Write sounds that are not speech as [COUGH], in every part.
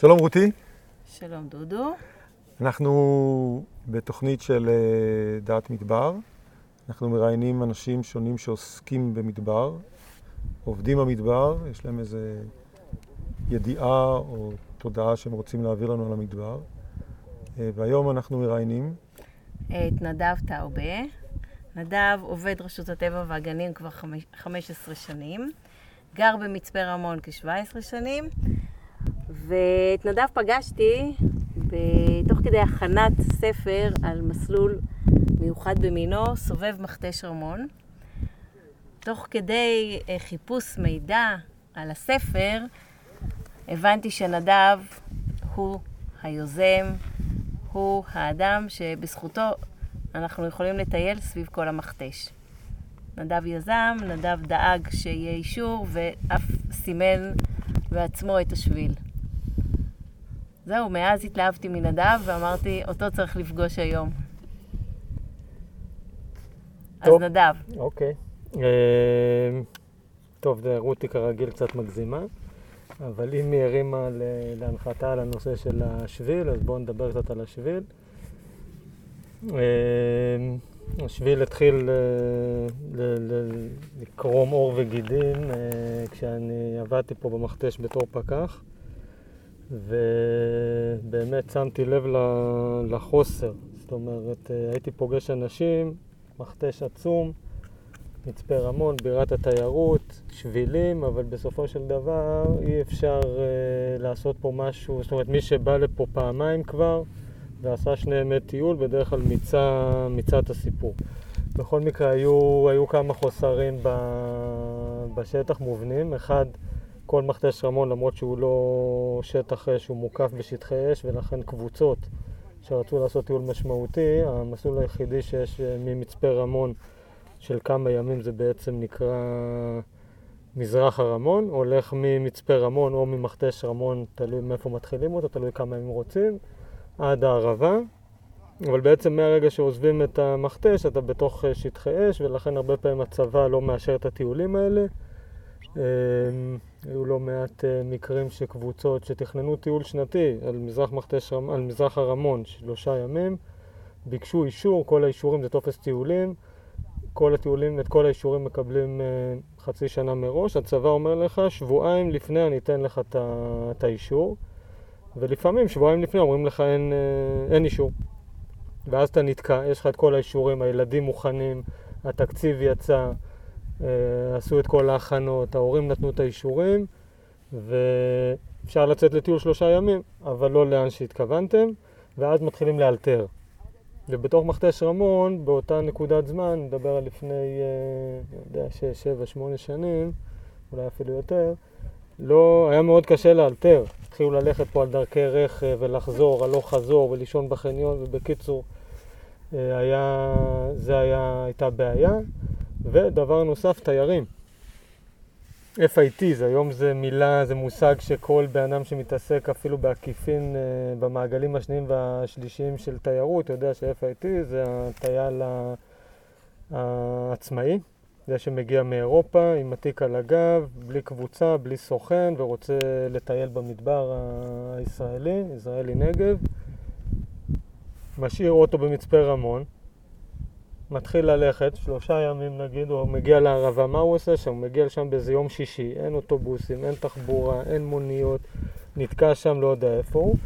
שלום רותי. שלום דודו. אנחנו בתוכנית של אה, דעת מדבר. אנחנו מראיינים אנשים שונים שעוסקים במדבר, עובדים במדבר, יש להם איזה ידיעה או תודעה שהם רוצים להעביר לנו על המדבר. אה, והיום אנחנו מראיינים את נדב טאובה. נדב עובד רשות הטבע והגנים כבר 15 שנים, גר במצפה רמון כ-17 שנים, ואת נדב פגשתי תוך כדי הכנת ספר על מסלול מיוחד במינו, סובב מכתש רמון. תוך כדי אה, חיפוש מידע על הספר, הבנתי שנדב הוא היוזם, הוא האדם שבזכותו אנחנו יכולים לטייל סביב כל המכתש. נדב יזם, נדב דאג שיהיה אישור ואף סימן בעצמו את השביל. זהו, מאז התלהבתי מנדב ואמרתי, אותו צריך לפגוש היום. טוב, אז נדב. אוקיי. אה, טוב, רותי כרגיל קצת מגזימה, אבל אם היא הרימה להנחתה על הנושא של השביל, אז בואו נדבר קצת על השביל. אה, השביל התחיל אה, לקרום עור וגידים כשאני עבדתי פה במכתש בתור פקח. ובאמת שמתי לב לחוסר. זאת אומרת, אה, הייתי פוגש אנשים, מכתש עצום, מצפה רמון, בירת התיירות, שבילים, אבל בסופו של דבר אי אפשר uh, לעשות פה משהו, זאת אומרת, מי שבא לפה פעמיים כבר ועשה שני ימי טיול, בדרך כלל מיצה, מיצה את הסיפור. בכל מקרה, היו, היו כמה חוסרים בשטח מובנים. אחד, כל מכתש רמון, למרות שהוא לא שטח שהוא מוקף בשטחי אש, ולכן קבוצות שרצו לעשות טיול משמעותי, המסלול היחידי שיש אה, ממצפה רמון של כמה ימים זה בעצם נקרא מזרח הרמון, הולך ממצפה רמון או ממכתש רמון, תלוי מאיפה מתחילים אותו, תלוי כמה ימים רוצים, עד הערבה. אבל בעצם מהרגע שעוזבים את המכתש אתה בתוך אה, שטחי אש, ולכן הרבה פעמים הצבא לא מאשר את הטיולים האלה. היו לא מעט אה, מקרים שקבוצות שתכננו טיול שנתי על מזרח, מכתש, על מזרח הרמון, שלושה ימים, ביקשו אישור, כל האישורים זה טופס טיולים, כל הטיולים, את כל האישורים מקבלים uh, חצי שנה מראש, הצבא אומר לך, שבועיים לפני אני אתן לך את האישור, ולפעמים שבועיים לפני אומרים לך אין, uh, אין אישור. ואז אתה נתקע, יש לך את כל האישורים, הילדים מוכנים, התקציב יצא, אה, עשו את כל ההכנות, ההורים נתנו את האישורים, ואפשר לצאת לטיול שלושה ימים, אבל לא לאן שהתכוונתם, ואז מתחילים לאלתר. ובתוך מכתש רמון, באותה נקודת זמן, נדבר על לפני, אה, אני יודע, שש, שבע, שמונה שנים, אולי אפילו יותר, לא, היה מאוד קשה לאלתר. התחילו ללכת פה על דרכי רכב ולחזור, הלוך חזור ולישון בחניון, ובקיצור, אה, היה, זה היה, הייתה בעיה. ודבר נוסף, תיירים. FIT, זה היום זה מילה, זה מושג שכל בן אדם שמתעסק אפילו בעקיפין uh, במעגלים השניים והשלישיים של תיירות, יודע ש-FIT זה הטייל העצמאי, זה שמגיע מאירופה עם התיק על הגב, בלי קבוצה, בלי סוכן, ורוצה לטייל במדבר הישראלי, ישראלי נגב, משאיר אוטו במצפה רמון, מתחיל ללכת, שלושה ימים נגיד, הוא מגיע לערבה, מה הוא עושה שם? הוא מגיע לשם באיזה יום שישי, אין אוטובוסים, אין תחבורה, אין מוניות, נתקע שם לא יודע איפה הוא,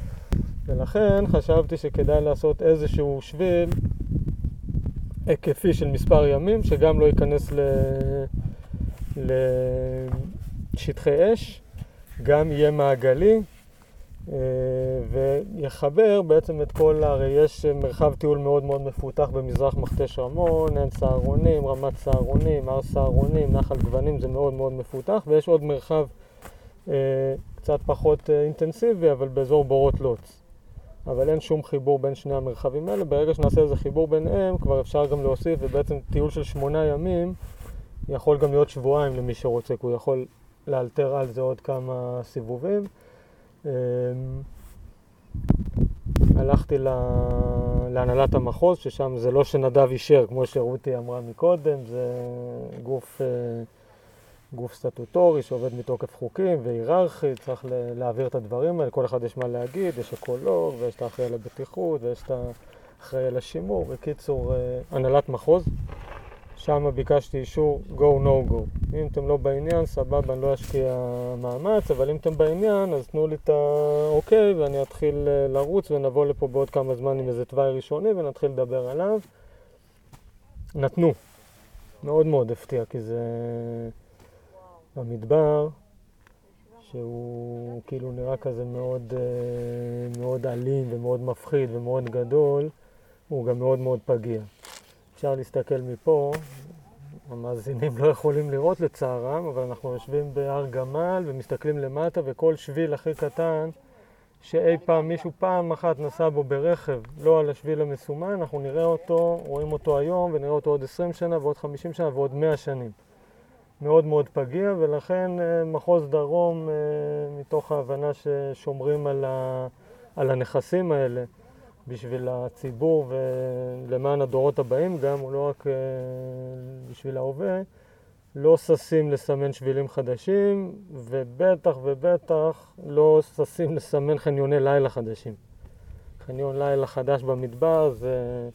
ולכן חשבתי שכדאי לעשות איזשהו שביל היקפי של מספר ימים, שגם לא ייכנס ל... לשטחי אש, גם יהיה מעגלי, ויחבר בעצם את כל, הרי יש מרחב טיול מאוד מאוד מפותח במזרח מכתש רמון, עין סהרונים, רמת סהרונים, הר סהרונים, נחל גוונים, זה מאוד מאוד מפותח, ויש עוד מרחב אה, קצת פחות אה, אינטנסיבי, אבל באזור בורות לוץ. אבל אין שום חיבור בין שני המרחבים האלה, ברגע שנעשה איזה חיבור ביניהם, כבר אפשר גם להוסיף, ובעצם טיול של שמונה ימים יכול גם להיות שבועיים למי שרוצה, כי הוא יכול לאלתר על זה עוד כמה סיבובים. אמ, הלכתי להנהלת המחוז, ששם זה לא שנדב אישר, כמו שרותי אמרה מקודם, זה גוף אה, גוף סטטוטורי שעובד מתוקף חוקים והיררכי, צריך להעביר את הדברים האלה, כל אחד יש מה להגיד, יש אקולוג ויש את האחראי על הבטיחות ויש את האחראי על השימור. בקיצור, אה, הנהלת מחוז, שם ביקשתי אישור go no go. אם אתם לא בעניין, סבבה, אני לא אשקיע מאמץ, אבל אם אתם בעניין, אז תנו לי את האוקיי ואני אתחיל אה, לרוץ ונבוא לפה בעוד כמה זמן עם איזה תוואי ראשוני ונתחיל לדבר עליו. נתנו. מאוד מאוד הפתיע, כי זה במדבר, שהוא כאילו נראה כזה מאוד, אה, מאוד אלים ומאוד מפחיד ומאוד גדול, הוא גם מאוד מאוד פגיע. אפשר להסתכל מפה, המאזינים לא יכולים לראות לצערם, אבל אנחנו יושבים בהר גמל ומסתכלים למטה וכל שביל הכי קטן שאי פעם מישהו פעם אחת נסע בו ברכב, לא על השביל המסומן, אנחנו נראה אותו, רואים אותו היום ונראה אותו עוד 20 שנה ועוד 50 שנה ועוד 100 שנים. מאוד מאוד פגיע, ולכן אה, מחוז דרום, אה, מתוך ההבנה ששומרים על, ה, על הנכסים האלה בשביל הציבור ולמען הדורות הבאים גם, הוא לא רק אה, בשביל ההווה, לא ששים לסמן שבילים חדשים, ובטח ובטח לא ששים לסמן חניוני לילה חדשים. חניון לילה חדש במדבר זה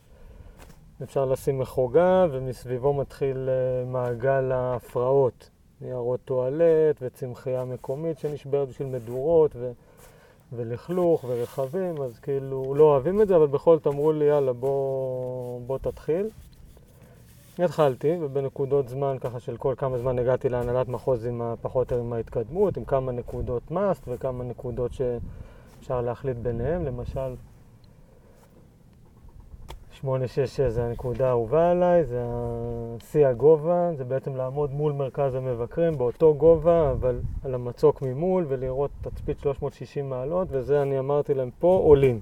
אפשר לשים מחוגה, ומסביבו מתחיל אה, מעגל ההפרעות. ניירות טואלט וצמחייה מקומית שנשברת בשביל מדורות ו... ולכלוך ורכבים, אז כאילו לא אוהבים את זה, אבל בכל זאת אמרו לי, יאללה, בוא, בוא תתחיל. התחלתי, ובנקודות זמן ככה של כל כמה זמן הגעתי להנהלת מחוז עם פחות או עם ההתקדמות, עם כמה נקודות must וכמה נקודות שאפשר להחליט ביניהם, למשל 866 זה הנקודה האהובה עליי, זה שיא הגובה, זה בעצם לעמוד מול מרכז המבקרים באותו גובה, אבל על המצוק ממול ולראות תצפית 360 מעלות, וזה אני אמרתי להם פה עולים.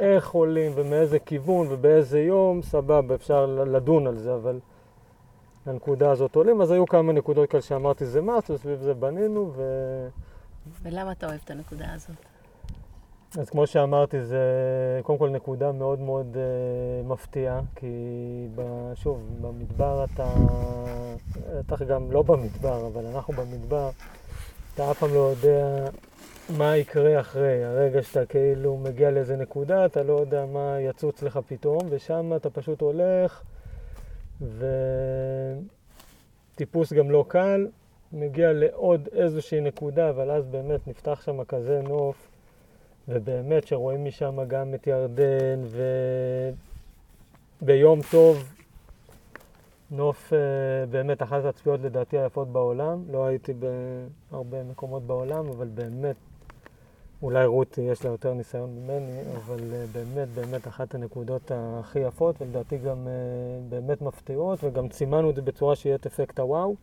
איך עולים ומאיזה כיוון ובאיזה יום, סבבה, אפשר לדון על זה, אבל לנקודה הזאת עולים. אז היו כמה נקודות כאלה שאמרתי זה מס, וסביב זה בנינו, ו... ולמה אתה אוהב את הנקודה הזאת? אז כמו שאמרתי, זה קודם כל נקודה מאוד מאוד uh, מפתיעה, כי ב, שוב, במדבר אתה, אתה גם לא במדבר, אבל אנחנו במדבר, אתה אף פעם לא יודע מה יקרה אחרי. הרגע שאתה כאילו מגיע לאיזה נקודה, אתה לא יודע מה יצוץ לך פתאום, ושם אתה פשוט הולך, וטיפוס גם לא קל, מגיע לעוד איזושהי נקודה, אבל אז באמת נפתח שם כזה נוף, ובאמת שרואים משם גם את ירדן, וביום טוב נוף uh, באמת אחת הצפיות לדעתי היפות בעולם. לא הייתי בהרבה מקומות בעולם, אבל באמת אולי רותי יש לה יותר ניסיון ממני, אבל uh, באמת באמת אחת הנקודות הכי יפות, ולדעתי גם uh, באמת מפתיעות, וגם סימנו את זה בצורה שיהיה את אפקט הוואו.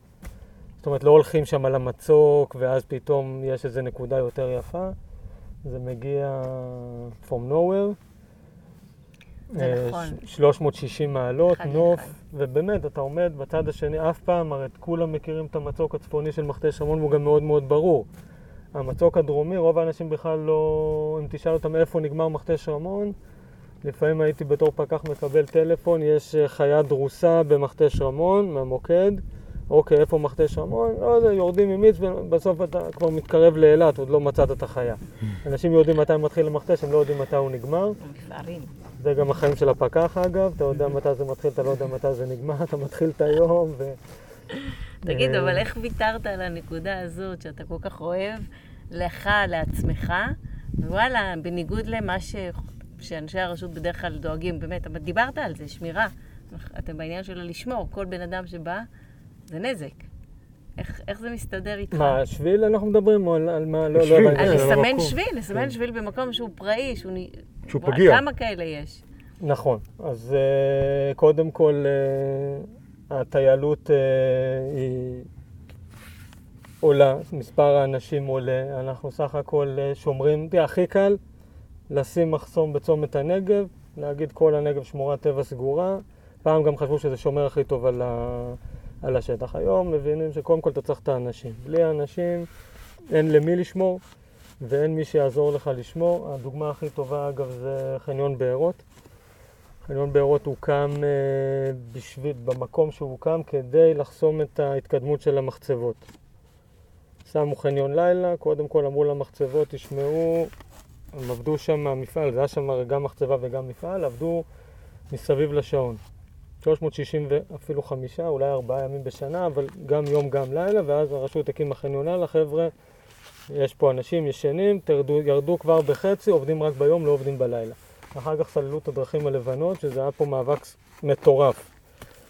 זאת אומרת, לא הולכים שם על המצוק, ואז פתאום יש איזו נקודה יותר יפה. זה מגיע from nowhere. זה נכון. 360 מעלות, נוף, אחד. ובאמת, אתה עומד בצד השני, אף פעם, הרי כולם מכירים את המצוק הצפוני של מכתש רמון, והוא גם מאוד מאוד ברור. המצוק הדרומי, רוב האנשים בכלל לא... אם תשאל אותם איפה נגמר מכתש רמון, לפעמים הייתי בתור פקח מקבל טלפון, יש אה, חיה דרוסה במכתש רמון, מהמוקד. אוקיי, איפה מכתש רמון? לא יודע, יורדים ממיץ, ובסוף אתה כבר מתקרב לאילת, עוד לא מצאת את החיה. [LAUGHS] אנשים יודעים מתי מתחיל המכתש, הם לא יודעים מתי הוא נגמר. זה גם החיים של הפקח אגב, אתה יודע מתי זה מתחיל, אתה לא יודע מתי זה נגמר, אתה מתחיל את היום ו... תגיד, אה, אבל איך ויתרת על הנקודה הזאת שאתה כל כך אוהב, לך, לעצמך, ווואלה, בניגוד למה ש... שאנשי הרשות בדרך כלל דואגים, באמת, אבל דיברת על זה, שמירה. אתם בעניין של לשמור, כל בן אדם שבא, זה נזק. איך, איך זה מסתדר איתך? מה, שביל אנחנו מדברים או על, על מה? לא, לא. הבנתי. על לסמן. שביל, לסמן כן. שביל במקום שהוא פראי, שהוא... שהוא פגיע. כמה כאלה יש? נכון, אז uh, קודם כל uh, הטיילות uh, היא עולה, מספר האנשים עולה, אנחנו סך הכל uh, שומרים, הכי קל לשים מחסום בצומת הנגב, להגיד כל הנגב שמורת טבע סגורה, פעם גם חשבו שזה שומר הכי טוב על, ה, על השטח. היום מבינים שקודם כל אתה צריך את האנשים. בלי האנשים אין למי לשמור ואין מי שיעזור לך לשמור. הדוגמה הכי טובה אגב זה חניון בארות. חניון בארות הוקם אה, בשביל, במקום שהוא הוקם כדי לחסום את ההתקדמות של המחצבות. שמו חניון לילה, קודם כל אמרו למחצבות, תשמעו, הם עבדו שם, המפעל, זה היה שם גם מחצבה וגם מפעל, עבדו מסביב לשעון. 360 ואפילו חמישה, אולי ארבעה ימים בשנה, אבל גם יום גם לילה, ואז הרשות הקימה חניון לילה, חבר'ה, יש פה אנשים ישנים, תרדו, ירדו כבר בחצי, עובדים רק ביום, לא עובדים בלילה. אחר כך סללו את הדרכים הלבנות, שזה היה פה מאבק מטורף.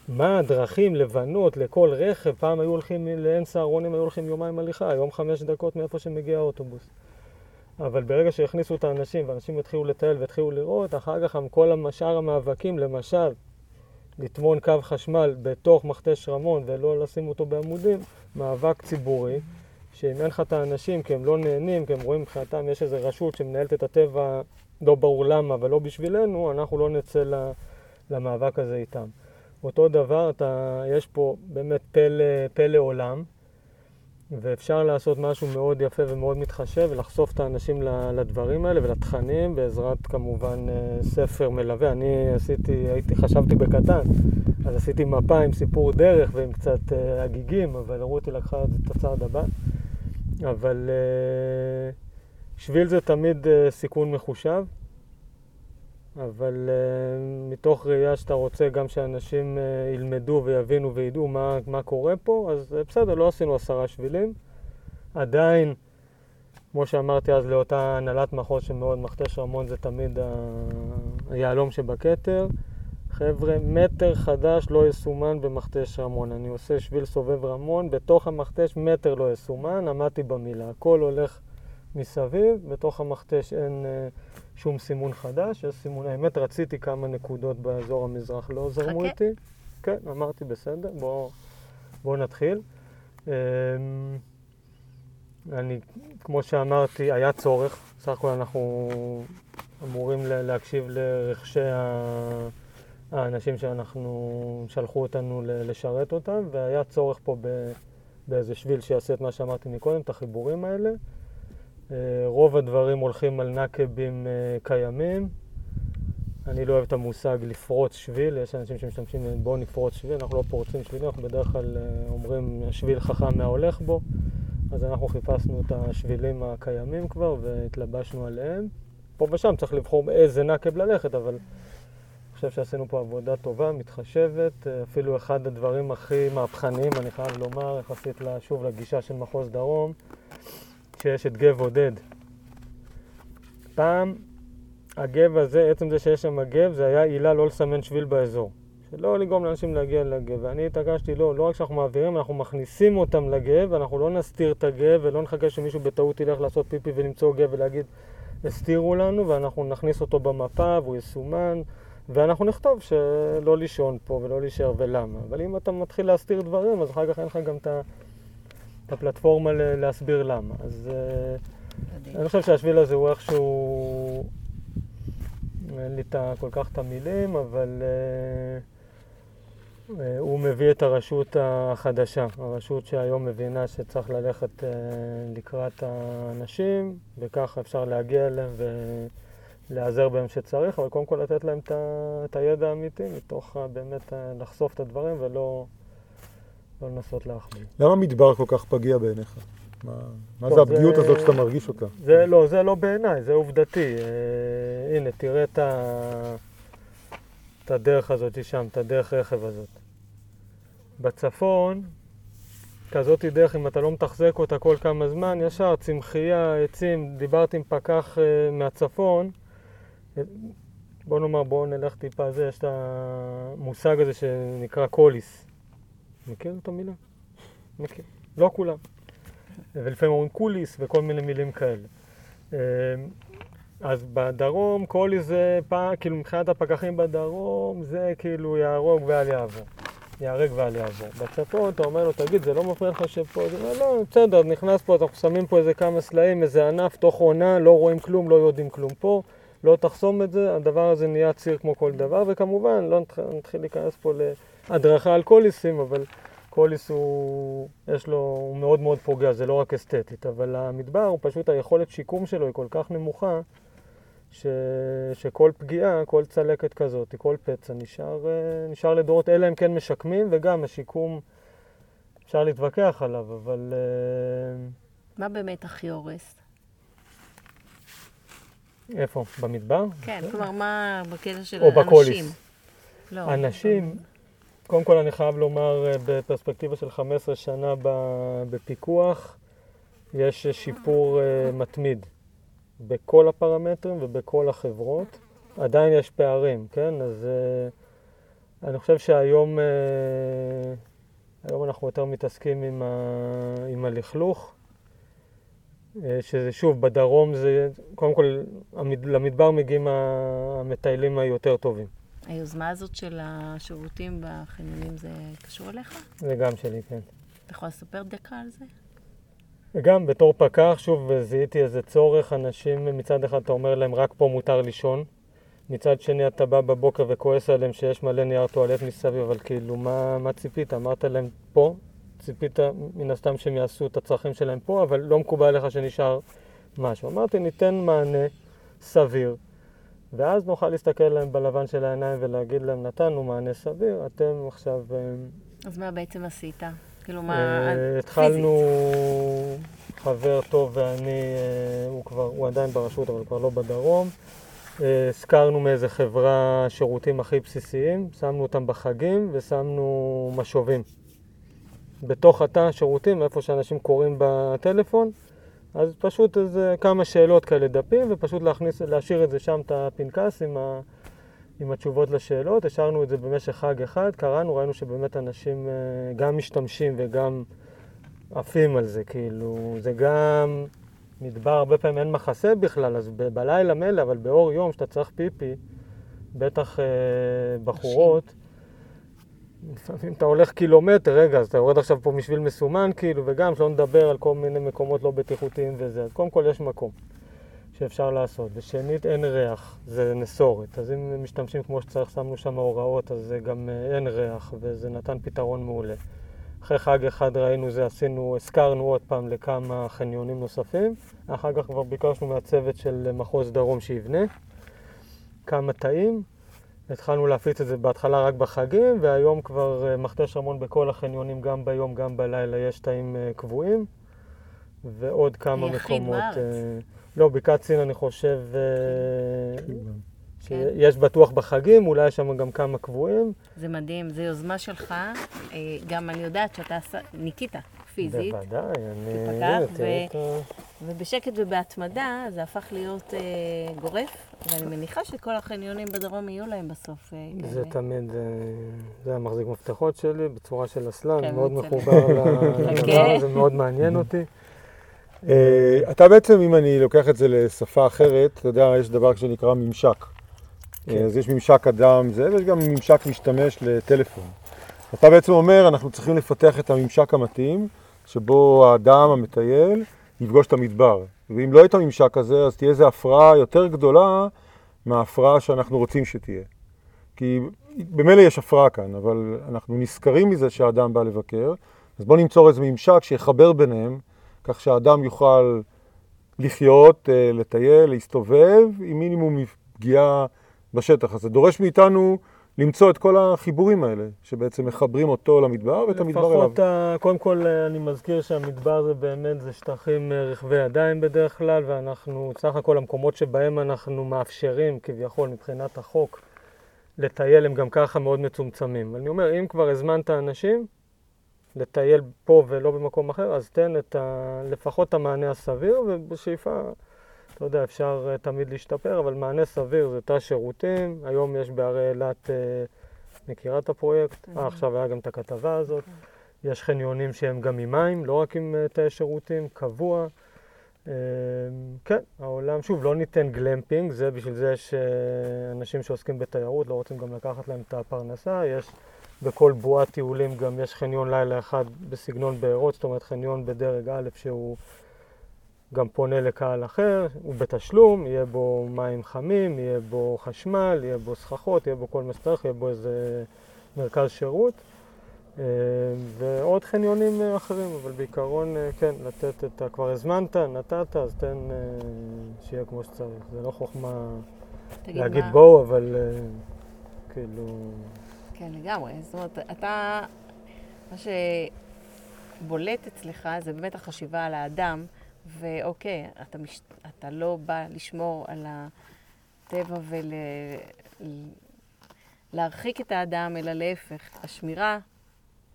מה הדרכים לבנות לכל רכב? פעם היו הולכים לעין סהרונים, היו הולכים יומיים הליכה, היום חמש דקות מאיפה שמגיע האוטובוס. אבל ברגע שהכניסו את האנשים, ואנשים התחילו לטייל והתחילו לראות, אחר כך כל שאר המאבקים, למשל, לטמון קו חשמל בתוך מכתש רמון ולא לשים אותו בעמודים, מאבק ציבורי, שאם אין לך את האנשים, כי הם לא נהנים, כי הם רואים מבחינתם יש איזו רשות שמנהלת את הטבע, לא ברור למה, אבל לא בשבילנו, אנחנו לא נצא למאבק הזה איתם. אותו דבר, אתה, יש פה באמת פלא, פלא עולם, ואפשר לעשות משהו מאוד יפה ומאוד מתחשב, ולחשוף את האנשים לדברים האלה ולתכנים, בעזרת כמובן אה, ספר מלווה. אני עשיתי, הייתי, חשבתי בקטן, אז עשיתי מפה עם סיפור דרך ועם קצת uh, הגיגים, אבל רותי לקחה את הצעד הבא. אבל uh, שביל זה תמיד סיכון מחושב. אבל uh, מתוך ראייה שאתה רוצה גם שאנשים uh, ילמדו ויבינו וידעו מה, מה קורה פה, אז uh, בסדר, לא עשינו עשרה שבילים. עדיין, כמו שאמרתי אז לאותה הנהלת מחוז שמאוד מכתש רמון זה תמיד היהלום שבכתר. חבר'ה, מטר חדש לא יסומן במכתש רמון. אני עושה שביל סובב רמון, בתוך המכתש מטר לא יסומן, עמדתי במילה. הכל הולך מסביב, בתוך המכתש אין... Uh, שום סימון חדש, יש סימון, האמת רציתי כמה נקודות באזור המזרח, לא זרמו איתי. כן, אמרתי בסדר, בואו בוא נתחיל. אמ, אני, כמו שאמרתי, היה צורך, סך הכל אנחנו אמורים להקשיב לרכשי האנשים שאנחנו, שלחו אותנו לשרת אותם, והיה צורך פה באיזה שביל שיעשה את מה שאמרתי מקודם, את החיבורים האלה. אה, רוב הדברים הולכים על נקבים אה, קיימים. אני לא אוהב את המושג לפרוץ שביל, יש אנשים שמשתמשים בואו נפרוץ שביל, אנחנו לא פורצים שבילים, אנחנו בדרך כלל אה, אומרים שביל חכם מההולך בו, אז אנחנו חיפשנו את השבילים הקיימים כבר והתלבשנו עליהם. פה ושם צריך לבחור איזה נקב ללכת, אבל אני חושב שעשינו פה עבודה טובה, מתחשבת, אפילו אחד הדברים הכי מהפכניים, אני חייב לומר, יחסית שוב לגישה של מחוז דרום. כשיש את גב עודד. פעם הגב הזה, עצם זה שיש שם גב, זה היה עילה לא לסמן שביל באזור. שלא לגרום לאנשים להגיע לגב. ואני התעקשתי, לא, לא רק שאנחנו מעבירים, אנחנו מכניסים אותם לגב, אנחנו לא נסתיר את הגב ולא נחכה שמישהו בטעות ילך לעשות פיפי ולמצוא גב ולהגיד, הסתירו לנו, ואנחנו נכניס אותו במפה והוא יסומן, ואנחנו נכתוב שלא לישון פה ולא להישאר ולמה. אבל אם אתה מתחיל להסתיר דברים, אז אחר כך אין לך גם את ה... את הפלטפורמה להסביר למה. אז אה, אני חושב שהשביל הזה הוא איכשהו, אין לי כל כך את המילים, אבל uh, uh, הוא מביא את הרשות החדשה, הרשות שהיום מבינה שצריך ללכת לקראת האנשים, וככה אפשר להגיע אליהם ולהיעזר בהם שצריך, אבל קודם כל לתת להם את הידע האמיתי, מתוך באמת לחשוף את הדברים ולא... לא לנסות להחמיא. למה מדבר כל כך פגיע בעיניך? מה, מה זה הפגיעות הזאת שאתה מרגיש אותה? זה לא, זה לא בעיניי, זה עובדתי. אה, הנה, תראה את, ה... את הדרך הזאת שם, את הדרך רכב הזאת. בצפון, כזאת דרך, אם אתה לא מתחזק אותה כל כמה זמן, ישר צמחייה, עצים, דיברתי עם פקח אה, מהצפון, בוא נאמר, בואו נלך טיפה זה, יש את המושג הזה שנקרא קוליס. מכיר את המילה? מכיר. לא כולם. ולפעמים אומרים קוליס וכל מיני מילים כאלה. אמ, אז בדרום, קוליס זה פעם, כאילו מבחינת הפקחים בדרום, זה כאילו יהרוג ואל יעבור. ייהרג ואל יעבור. בצפון אתה אומר לו, תגיד, זה לא מפריע לך שפה, זה אומר, לא, בסדר, נכנס פה, אנחנו שמים פה איזה כמה סלעים, איזה ענף, תוך עונה, לא רואים כלום, לא יודעים כלום פה, לא תחסום את זה, הדבר הזה נהיה ציר כמו כל דבר, וכמובן, לא נתחיל להיכנס פה להדרכה על קוליסים, אבל קוליס הוא, יש לו, הוא מאוד מאוד פוגע, זה לא רק אסתטית, אבל המדבר הוא פשוט, היכולת שיקום שלו היא כל כך נמוכה, ש, שכל פגיעה, כל צלקת כזאת, כל פצע נשאר, אה, נשאר לדורות, אלא אם כן משקמים, וגם השיקום, אפשר להתווכח עליו, אבל... אה, מה באמת הכי הורס? איפה? במדבר? כן, כלומר, מה בקטע של או אנשים? בקוליס. לא. אנשים, קודם כל אני חייב לומר, אה, בפרספקטיבה של 15 שנה בפיקוח, יש שיפור אה, מתמיד בכל הפרמטרים ובכל החברות. עדיין יש פערים, כן? אז אה, אני חושב שהיום היום אנחנו יותר מתעסקים עם, ה, עם הלכלוך, שזה שוב, בדרום זה, קודם כל, למדבר מגיעים המטיילים היותר טובים. היוזמה הזאת של השירותים בחניונים זה קשור אליך? זה גם שלי, כן. אתה יכול לספר דקה על זה? וגם בתור פקח, שוב, זיהיתי איזה צורך, אנשים מצד אחד אתה אומר להם רק פה מותר לישון, מצד שני אתה בא בבוקר וכועס עליהם שיש מלא נייר טואלט מסביב, אבל כאילו מה, מה ציפית? אמרת להם פה, ציפית מן הסתם שהם יעשו את הצרכים שלהם פה, אבל לא מקובל עליך שנשאר משהו. אמרתי, ניתן מענה סביר, ואז נוכל להסתכל להם בלבן של העיניים ולהגיד להם, נתנו מענה סביר, אתם עכשיו... אה, אז מה בעצם עשית? כאילו, מה... אה. התחלנו, חבר טוב ואני, אה, הוא כבר, הוא עדיין ברשות אבל כבר לא בדרום. הזכרנו מאיזה חברה שירותים הכי בסיסיים, שמנו אותם בחגים ושמנו משובים. בתוך התא השירותים, איפה שאנשים קוראים בטלפון, אז פשוט איזה כמה שאלות כאלה דפים, ופשוט להכניס, להשאיר את זה שם, את הפנקס עם, ה, עם התשובות לשאלות. השארנו את זה במשך חג אחד, קראנו, ראינו שבאמת אנשים אה, גם משתמשים וגם עפים על זה, כאילו, זה גם מדבר, הרבה פעמים אין מחסה בכלל, אז ב- בלילה מילא, אבל באור יום, שאתה צריך פיפי, בטח אה, בחורות, לפעמים אתה הולך קילומטר, רגע, אז אתה יורד עכשיו פה משביל מסומן, כאילו, וגם שלא נדבר על כל מיני מקומות לא בטיחותיים וזה. אז קודם כל יש מקום שאפשר לעשות. ושנית, אין ריח, זה נסורת. אז אם משתמשים כמו שצריך, שמנו שם הוראות, אז זה גם אה, אין ריח, וזה נתן פתרון מעולה. אחרי חג אחד ראינו זה, עשינו, הזכרנו עוד פעם לכמה חניונים נוספים. אחר כך כבר ביקשנו מהצוות של מחוז דרום שיבנה כמה תאים. התחלנו להפיץ את זה בהתחלה רק בחגים, והיום כבר אה, מכתש רמון בכל החניונים, גם ביום, גם בלילה, יש תאים אה, קבועים, ועוד כמה היחיד מקומות. בארץ. אה, לא, בקעת סין אני חושב אה, כן. שיש בטוח בחגים, אולי יש שם גם כמה קבועים. זה מדהים, זו יוזמה שלך. גם אני יודעת שאתה עשה- ניקית פיזית, בוודאי, אני... הנה, ו- את ה- ובשקט ובהתמדה זה הפך להיות אה, גורף, ואני מניחה שכל החניונים בדרום יהיו להם בסוף אה, כאלה. זה תמיד, אה, זה המחזיק מפתחות שלי, בצורה של אסלאם, כן, מאוד. מחובר [LAUGHS] לדבר חכה. הזה, מאוד מעניין אותי. אה, אתה בעצם, אם אני לוקח את זה לשפה אחרת, אתה יודע, יש דבר שנקרא ממשק. כן. אה, אז יש ממשק אדם, זה, ויש גם ממשק משתמש לטלפון. אתה בעצם אומר, אנחנו צריכים לפתח את הממשק המתאים, שבו האדם המטייל יפגוש את המדבר. ואם לא יהיה את הממשק הזה, אז תהיה איזו הפרעה יותר גדולה מההפרעה שאנחנו רוצים שתהיה. כי במילא יש הפרעה כאן, אבל אנחנו נזכרים מזה שהאדם בא לבקר, אז בואו נמצור איזה ממשק שיחבר ביניהם, כך שהאדם יוכל לחיות, אה, לטייל, להסתובב, עם מינימום פגיעה בשטח. אז זה דורש מאיתנו למצוא את כל החיבורים האלה, שבעצם מחברים אותו למדבר ואת המדבר אליו. לפחות, ה- קודם כל אה, אני מזכיר שהמדבר זה באמת, זה שטחים אה, רכבי ידיים בדרך כלל, ואנחנו, סך הכל המקומות שבהם אנחנו מאפשרים, כביכול מבחינת החוק, לטייל הם גם ככה מאוד מצומצמים. אני אומר, אם כבר הזמנת אנשים לטייל פה ולא במקום אחר, אז תן את ה, לפחות המענה הסביר, ובשאיפה, אתה יודע, אפשר אה, תמיד להשתפר, אבל מענה סביר זה תא שירותים. היום יש בערי אילת, אה, מכירה את הפרויקט? אה, עכשיו היה גם את הכתבה הזאת. יש חניונים שהם גם עם מים, לא רק עם אה, תאי שירותים, קבוע. כן, העולם, שוב, לא ניתן גלמפינג, זה בשביל זה יש אנשים שעוסקים בתיירות, לא רוצים גם לקחת להם את הפרנסה. יש בכל בועת טיולים גם יש חניון לילה אחד בסגנון בארות, זאת אומרת חניון בדרג א' שהוא גם פונה לקהל אחר, הוא בתשלום, יהיה בו מים חמים, יהיה בו חשמל, יהיה בו סככות, יהיה בו כל מה שצריך, יהיה בו איזה מרכז שירות. אה, ועוד חניונים אה, אחרים, אבל בעיקרון, אה, כן, לתת את ה... כבר הזמנת, נתת, אז תן שיהיה כמו שצריך. זה לא חוכמה להגיד מה- בואו, אבל כאילו... כן, לגמרי. זאת אומרת, אתה, מה שבולט אצלך זה באמת החשיבה על האדם, ואוקיי, אתה, מש, אתה לא בא לשמור על הטבע ולהרחיק את האדם, אלא להפך. השמירה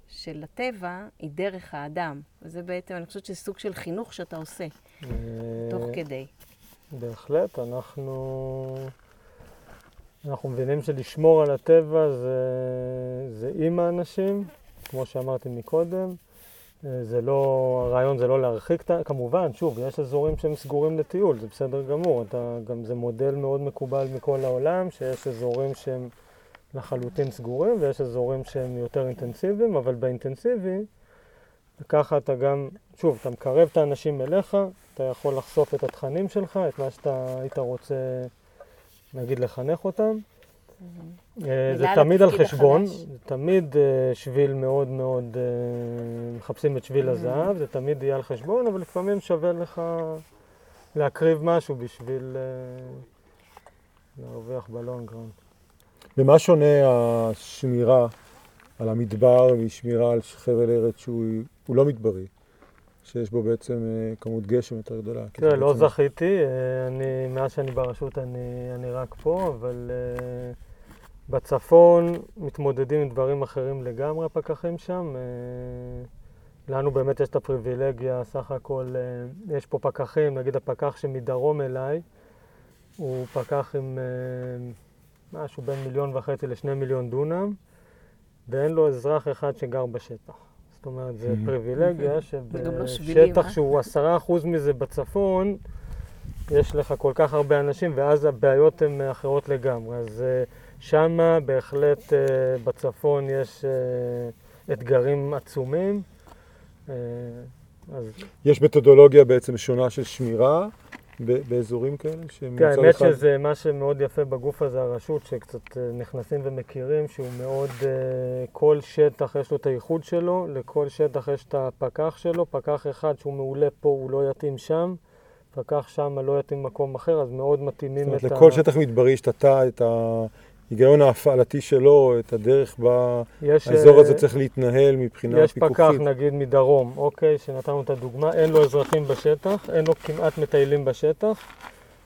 של הטבע היא דרך האדם. וזה בעצם, אני חושבת שזה סוג של חינוך שאתה עושה, אה, תוך כדי. בהחלט, אנחנו, אנחנו מבינים שלשמור על הטבע זה, זה עם האנשים, כמו שאמרתי מקודם. זה לא, הרעיון זה לא להרחיק, כמובן, שוב, יש אזורים שהם סגורים לטיול, זה בסדר גמור. אתה, גם זה מודל מאוד מקובל מכל העולם, שיש אזורים שהם לחלוטין סגורים ויש אזורים שהם יותר אינטנסיביים, אבל באינטנסיבי, וככה אתה גם, שוב, אתה מקרב את האנשים אליך, אתה יכול לחשוף את התכנים שלך, את מה שאתה היית רוצה, נגיד, לחנך אותם. אה, זה תמיד על חשבון, החדש. זה תמיד אה, שביל מאוד מאוד, אה, מחפשים את שביל הזהב, זה תמיד יהיה על חשבון, אבל לפעמים שווה לך להקריב משהו בשביל להרוויח בלונגרן. במה שונה השמירה על המדבר משמירה על חבל ארץ שהוא הוא לא מדברי, שיש בו בעצם כמות גשם יותר גדולה? תראה, לא בעצם- זכיתי, אני, מאז שאני ברשות אני, אני רק פה, אבל בצפון מתמודדים עם דברים אחרים לגמרי, הפקחים שם. אה, לנו באמת יש את הפריבילגיה, סך הכל, אה, יש פה פקחים, נגיד הפקח שמדרום אליי, הוא פקח עם אה, משהו בין מיליון וחצי לשני מיליון דונם, ואין לו אזרח אחד שגר בשטח. זאת אומרת, זה Mhm. פריבילגיה לא שבילים, שבשטח אה? שהוא עשרה אחוז מזה בצפון, יש לך כל כך הרבה אנשים, ואז הבעיות הן אחרות לגמרי. אז שמה בהחלט אה, בצפון יש אה, אתגרים עצומים. אה, אז יש מתודולוגיה בעצם שונה של שמירה באזורים כאלה? כן, האמת אחד- שזה מה שמאוד יפה בגוף הזה, הרשות, שקצת נכנסים ומכירים, שהוא מאוד, כל שטח יש לו את הייחוד שלו, לכל שטח יש את הפקח שלו, פקח אחד שהוא מעולה פה, הוא לא יתאים שם, פקח שם לא יתאים במקום אחר, אז מאוד מתאימים זאת אומרת, את לכל שטח מדברי יש את התא, את ההיגיון ההפעלתי שלו, את הדרך בה יש, האזור אה, הזה צריך להתנהל מבחינה יש פיקוחית. פקח נגיד מדרום, אוקיי, שנתנו את הדוגמה, אין לו אזרחים בשטח, אין לו כמעט מטיילים בשטח,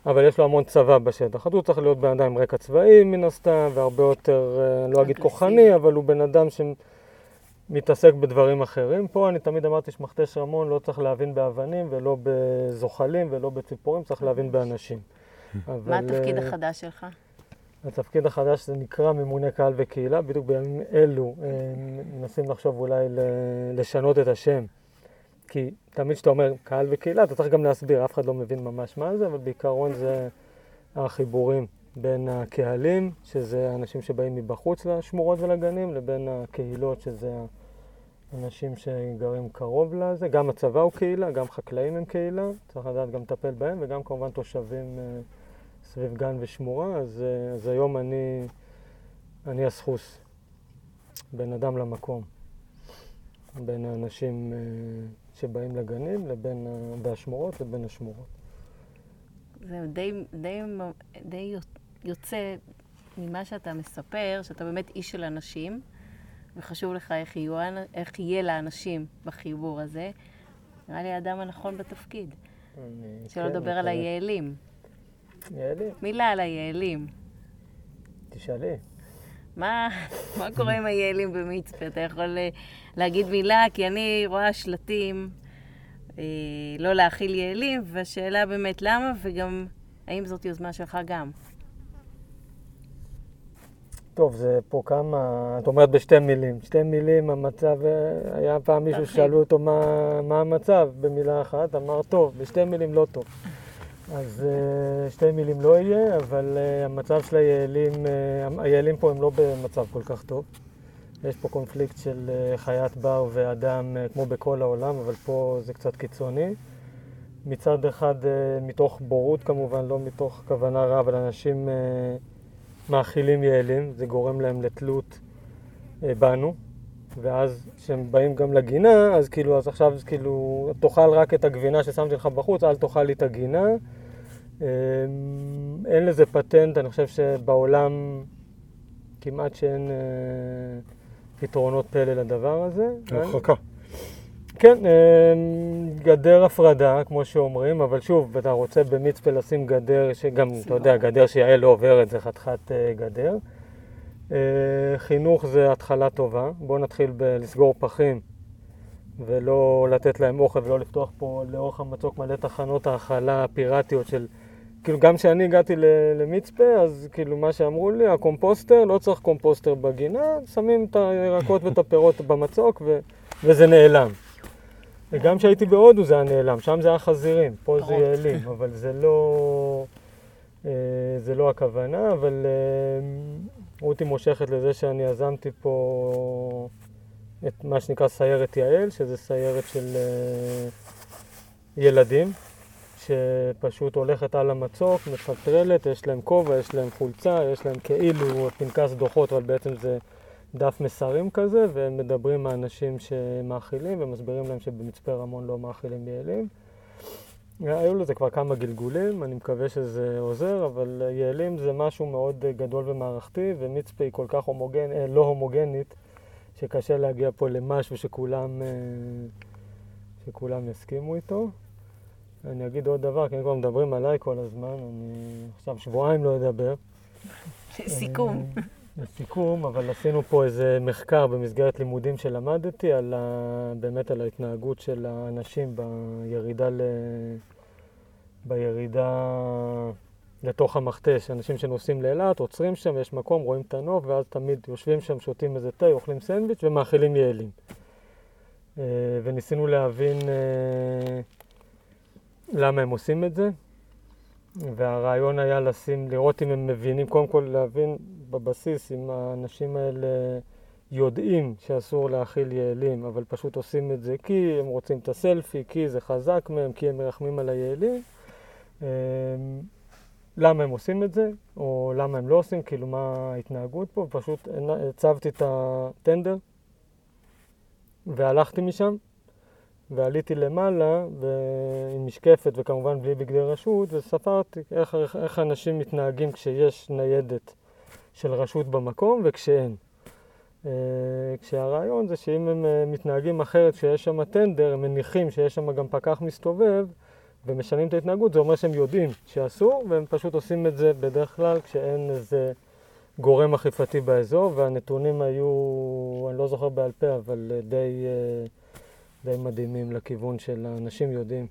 אבל יש לו המון צבא בשטח. אז הוא צריך להיות בן אדם עם רקע צבאי מן הסתם, והרבה יותר, אה, לא אגיד. כוחני, אבל הוא בן אדם שמתעסק בדברים אחרים. פה אני תמיד אמרתי שמכתש רמון לא צריך להבין באבנים ולא בזוחלים ולא בציפורים, צריך להבין באנשים. מה אבל, התפקיד אה, החדש שלך? התפקיד החדש זה נקרא ממונה קהל וקהילה, בדיוק בימים אלו אה, מנסים לחשוב אולי לשנות את השם. כי תמיד כשאתה אומר קהל וקהילה, אתה צריך גם להסביר, אף אחד לא מבין ממש מה זה, אבל בעיקרון זה החיבורים בין הקהלים, שזה האנשים שבאים מבחוץ לשמורות ולגנים, לבין הקהילות, שזה האנשים שגרים קרוב לזה. גם הצבא הוא קהילה, גם חקלאים הם קהילה, צריך לדעת גם לטפל בהם, וגם כמובן תושבים אה, סביב גן ושמורה, אז, אה, אז היום אני, אני הסחוס, בין אדם למקום, בין האנשים אה, שבאים לגנים לבין, והשמורות לבין השמורות. זה די, די, די יוצא ממה שאתה מספר, שאתה באמת איש של אנשים, וחשוב לך איך, יהיו, איך יהיה לאנשים בחיבור הזה. נראה לי האדם הנכון בתפקיד. שלא כן, לדבר על מקווה. היעלים. יעלי, מילה על היעלים. תשאלי. מה, מה קורה עם היעלים במצפה? אתה יכול אה, להגיד מילה? כי אני רואה שלטים אה, לא להאכיל יעלים, והשאלה באמת למה, וגם האם זאת יוזמה שלך גם. טוב, זה פה כמה, את אומרת בשתי מילים. שתי מילים, המצב, אה, היה פעם מישהו. ששאלו אותו מה, מה המצב במילה אחת, אמר טוב, בשתי מילים לא טוב. אז אה, שתי מילים לא יהיה, אבל אה, המצב של היעלים, אה, היעלים פה הם לא במצב כל כך טוב. יש פה קונפליקט של חיית בר ואדם, כמו בכל העולם, אבל פה זה קצת קיצוני. מצד אחד, מתוך בורות כמובן, לא מתוך כוונה רע, אבל אנשים מאכילים יעלים, זה גורם להם לתלות בנו. ואז כשהם באים גם לגינה, אז כאילו, אז עכשיו כאילו, תאכל רק את הגבינה ששמתי לך בחוץ, אל תאכל לי את הגינה. אמ, אין לזה פטנט, אני חושב שבעולם כמעט שאין אה, פתרונות פלא לדבר הזה. הרחקה. כן, אמ, גדר הפרדה, כמו שאומרים, אבל שוב, אתה רוצה במצפה לשים גדר, שגם, אתה יודע, גדר שיעל לא עוברת, זה חתיכת אה, גדר. אה, חינוך זה התחלה טובה. בואו נתחיל בלסגור פחים ולא לתת להם אוכל ולא לפתוח פה לאורך המצוק מלא תחנות האכלה פיראטיות של... כאילו, גם כשאני הגעתי למצפה, אז כאילו, מה שאמרו לי, הקומפוסטר, לא צריך קומפוסטר בגינה, שמים את הירקות ואת הפירות [LAUGHS] במצוק ו... וזה נעלם. וגם כשהייתי בהודו זה היה נעלם, שם זה היה חזירים, פה זה יעלים, אבל זה לא, אה, זה לא הכוונה, אבל אה, רותי מושכת לזה שאני יזמתי פה את מה שנקרא סיירת יעל, שזה סיירת של אה, ילדים, שפשוט הולכת על המצוק, מפטרלת, יש להם כובע, יש להם חולצה, יש להם כאילו פנקס דוחות, אבל בעצם זה דף מסרים כזה, והם מדברים עם האנשים שמאכילים ומסבירים להם שבמצפה רמון לא מאכילים יעלים. היו לזה כבר כמה גלגולים, אני מקווה שזה עוזר, אבל יעלים זה משהו מאוד גדול ומערכתי, ומצפה היא כל כך הומוגנ... אה, לא הומוגנית, שקשה להגיע פה למשהו שכולם, אה, שכולם יסכימו איתו. אני אגיד עוד דבר, כי הם כבר מדברים עליי כל הזמן, אני עכשיו שבועיים לא אדבר. [LAUGHS] סיכום. לסיכום, אבל עשינו פה איזה מחקר במסגרת לימודים שלמדתי, על ה... באמת על ההתנהגות של האנשים בירידה, ל... בירידה לתוך המכתש. אנשים שנוסעים לאילת, עוצרים שם, יש מקום, רואים את הנוף, ואז תמיד יושבים שם, שותים איזה תה, אוכלים סנדוויץ' ומאכילים יעלים. אה, וניסינו להבין אה, למה הם עושים את זה. והרעיון היה לשים, לראות אם הם מבינים, קודם כל להבין בבסיס אם האנשים האלה יודעים שאסור להאכיל יעלים, אבל פשוט עושים את זה כי הם רוצים את הסלפי, כי זה חזק מהם, כי הם מרחמים על היעלים. אמ, למה הם עושים את זה, או למה הם לא עושים, כאילו מה ההתנהגות פה, פשוט הצבתי את הטנדר והלכתי משם. ועליתי למעלה עם משקפת וכמובן בלי בגדי רשות וספרתי איך, איך אנשים מתנהגים כשיש ניידת של רשות במקום וכשאין. Uh, כשהרעיון זה שאם הם uh, מתנהגים אחרת כשיש שם טנדר, הם מניחים שיש שם גם פקח מסתובב ומשנים את ההתנהגות, זה אומר שהם יודעים שאסור והם פשוט עושים את זה בדרך כלל כשאין איזה גורם אכיפתי באזור והנתונים היו, אני לא זוכר בעל פה, אבל uh, די... Uh, די מדהימים לכיוון של האנשים יודעים.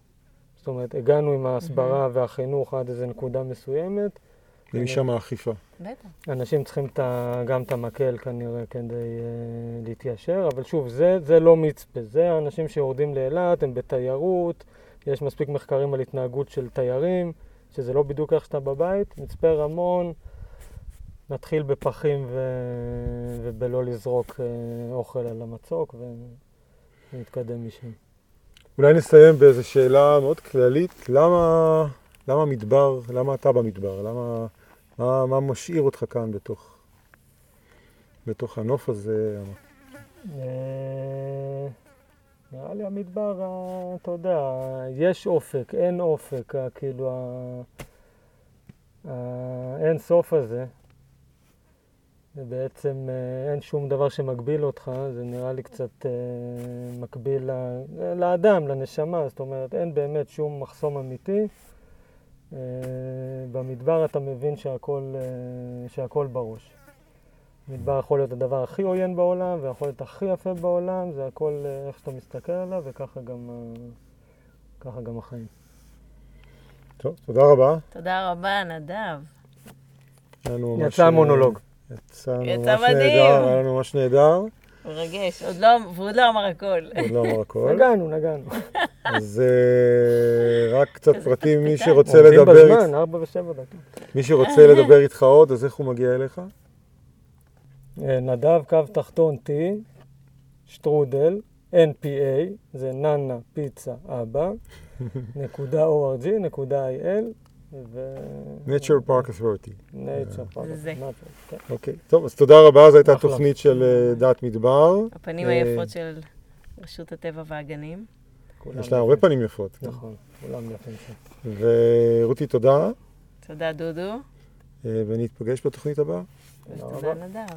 זאת אומרת, הגענו עם ההסברה mm-hmm. והחינוך עד איזו נקודה מסוימת. ומשם האכיפה. בטח. אנשים צריכים את גם את המקל כנראה כדי uh, להתיישר, אבל שוב, זה, זה לא מצפה, זה האנשים שיורדים לאילת, הם בתיירות, יש מספיק מחקרים על התנהגות של תיירים, שזה לא בדיוק איך שאתה בבית. מצפה רמון, נתחיל בפחים ו... ובלא לזרוק uh, אוכל על המצוק. ו... נתקדם משם. אולי נסיים באיזו שאלה מאוד כללית, למה, למה מדבר, למה אתה במדבר? למה, מה, מה משאיר אותך כאן בתוך, בתוך הנוף הזה? אה, נראה לי המדבר, אתה יודע, יש אופק, אין אופק, כאילו, האין סוף הזה, ובעצם אה, אין שום דבר שמגביל אותך, זה נראה לי קצת אה, מקביל לאדם, לנשמה, זאת אומרת, אין באמת שום מחסום אמיתי. אה, במדבר אתה מבין שהכל, שהכל בראש. מדבר יכול להיות הדבר הכי עוין בעולם, ויכול להיות הכי יפה בעולם, זה הכל איך שאתה מסתכל עליו, וככה גם, גם החיים. טוב, תודה רבה. תודה רבה, נדב. יצא מונולוג. יצא ממש נהדר, היה לנו ממש נהדר. מרגש, עוד לא, ועוד לא אמר הכל. [LAUGHS] עוד לא אמר הכל. נגענו, נגענו. [LAUGHS] אז אה, רק קצת פרטים, מי שרוצה לדבר... עומדים בזמן, ארבע ושבע דקות. מי שרוצה [LAUGHS] לדבר איתך עוד, אז איך הוא מגיע אליך? אה, נדב, קו תחתון T, שטרודל, NPA, זה ננה פיצה אבא, נקודה ORG, נקודה IL, ו... Nature Park Authority. Nature Park. זה זה. Nature, כן. אוקיי, טוב, אז תודה רבה, זו הייתה. תוכנית של אה, דעת מדבר. הפנים אה, היפות של רשות הטבע והגנים. יש לה הרבה. פנים יפות. כן. נכון, כולם יפים שם. ורותי, תודה, תודה, דודו. אה, ונתפגש בתוכנית הבאה. תודה. נדב.